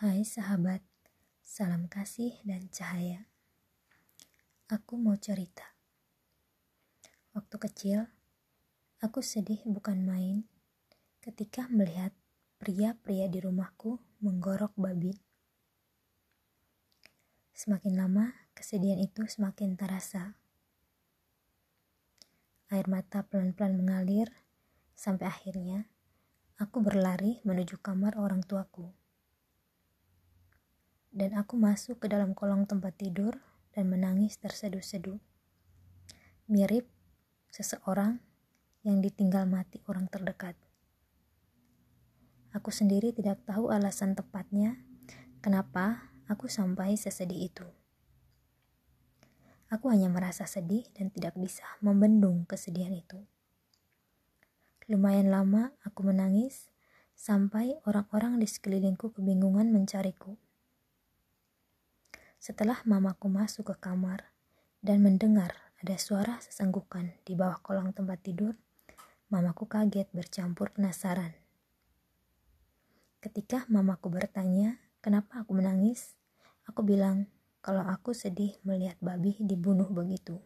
Hai sahabat, salam kasih dan cahaya. Aku mau cerita. Waktu kecil, aku sedih bukan main ketika melihat pria-pria di rumahku menggorok babi. Semakin lama, kesedihan itu semakin terasa. Air mata pelan-pelan mengalir sampai akhirnya aku berlari menuju kamar orang tuaku dan aku masuk ke dalam kolong tempat tidur dan menangis terseduh-seduh. Mirip seseorang yang ditinggal mati orang terdekat. Aku sendiri tidak tahu alasan tepatnya kenapa aku sampai sesedih itu. Aku hanya merasa sedih dan tidak bisa membendung kesedihan itu. Lumayan lama aku menangis sampai orang-orang di sekelilingku kebingungan mencariku. Setelah mamaku masuk ke kamar dan mendengar ada suara sesenggukan di bawah kolong tempat tidur, mamaku kaget bercampur penasaran. Ketika mamaku bertanya, kenapa aku menangis, aku bilang kalau aku sedih melihat babi dibunuh begitu.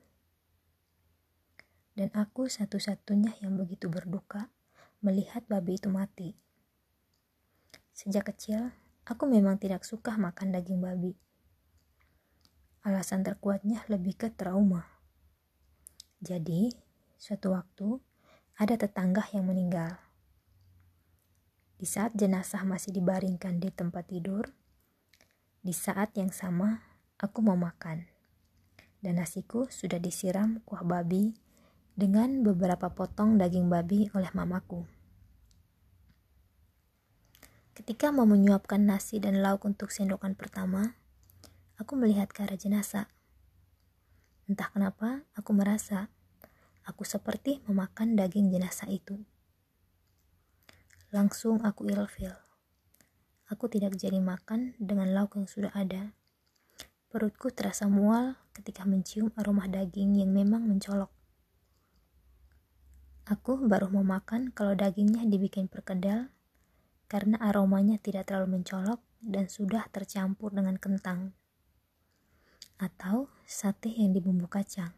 Dan aku satu-satunya yang begitu berduka melihat babi itu mati. Sejak kecil, aku memang tidak suka makan daging babi. Alasan terkuatnya lebih ke trauma. Jadi, suatu waktu ada tetangga yang meninggal. Di saat jenazah masih dibaringkan di tempat tidur, di saat yang sama aku mau makan. Dan nasiku sudah disiram kuah babi dengan beberapa potong daging babi oleh mamaku. Ketika mau menyuapkan nasi dan lauk untuk sendokan pertama, aku melihat ke arah jenazah. Entah kenapa, aku merasa aku seperti memakan daging jenazah itu. Langsung aku ilfil. Aku tidak jadi makan dengan lauk yang sudah ada. Perutku terasa mual ketika mencium aroma daging yang memang mencolok. Aku baru mau makan kalau dagingnya dibikin perkedel karena aromanya tidak terlalu mencolok dan sudah tercampur dengan kentang atau sate yang dibumbu kacang.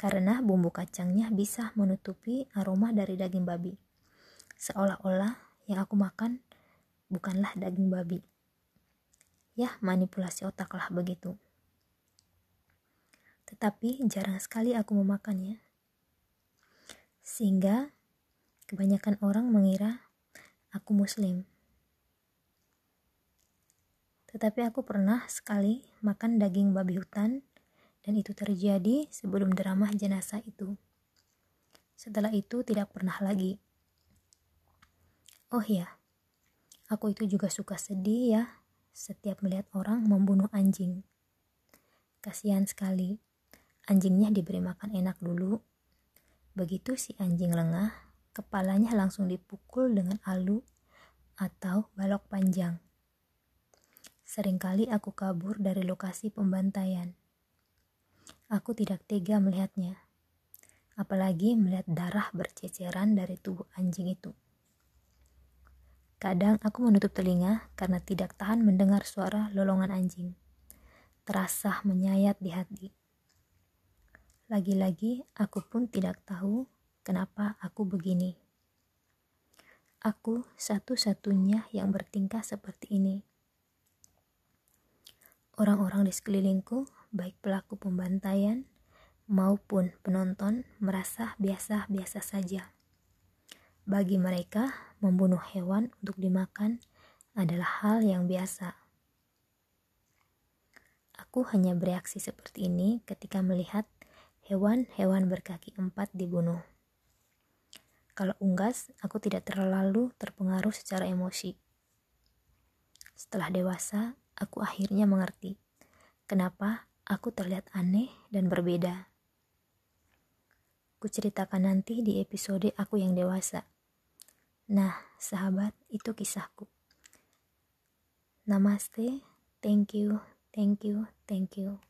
Karena bumbu kacangnya bisa menutupi aroma dari daging babi. Seolah-olah yang aku makan bukanlah daging babi. Ya, manipulasi otak lah begitu. Tetapi jarang sekali aku memakannya. Sehingga kebanyakan orang mengira aku muslim. Tetapi aku pernah sekali makan daging babi hutan dan itu terjadi sebelum drama jenazah itu. Setelah itu tidak pernah lagi. Oh ya, aku itu juga suka sedih ya setiap melihat orang membunuh anjing. Kasihan sekali, anjingnya diberi makan enak dulu. Begitu si anjing lengah, kepalanya langsung dipukul dengan alu atau balok panjang. Seringkali aku kabur dari lokasi pembantaian. Aku tidak tega melihatnya, apalagi melihat darah berceceran dari tubuh anjing itu. Kadang aku menutup telinga karena tidak tahan mendengar suara lolongan anjing. Terasa menyayat di hati. Lagi-lagi aku pun tidak tahu kenapa aku begini. Aku satu-satunya yang bertingkah seperti ini. Orang-orang di sekelilingku, baik pelaku pembantaian maupun penonton, merasa biasa-biasa saja. Bagi mereka, membunuh hewan untuk dimakan adalah hal yang biasa. Aku hanya bereaksi seperti ini ketika melihat hewan-hewan berkaki empat dibunuh. Kalau unggas, aku tidak terlalu terpengaruh secara emosi. Setelah dewasa, aku akhirnya mengerti kenapa aku terlihat aneh dan berbeda. Kuceritakan nanti di episode aku yang dewasa. Nah, sahabat, itu kisahku. Namaste, thank you, thank you, thank you.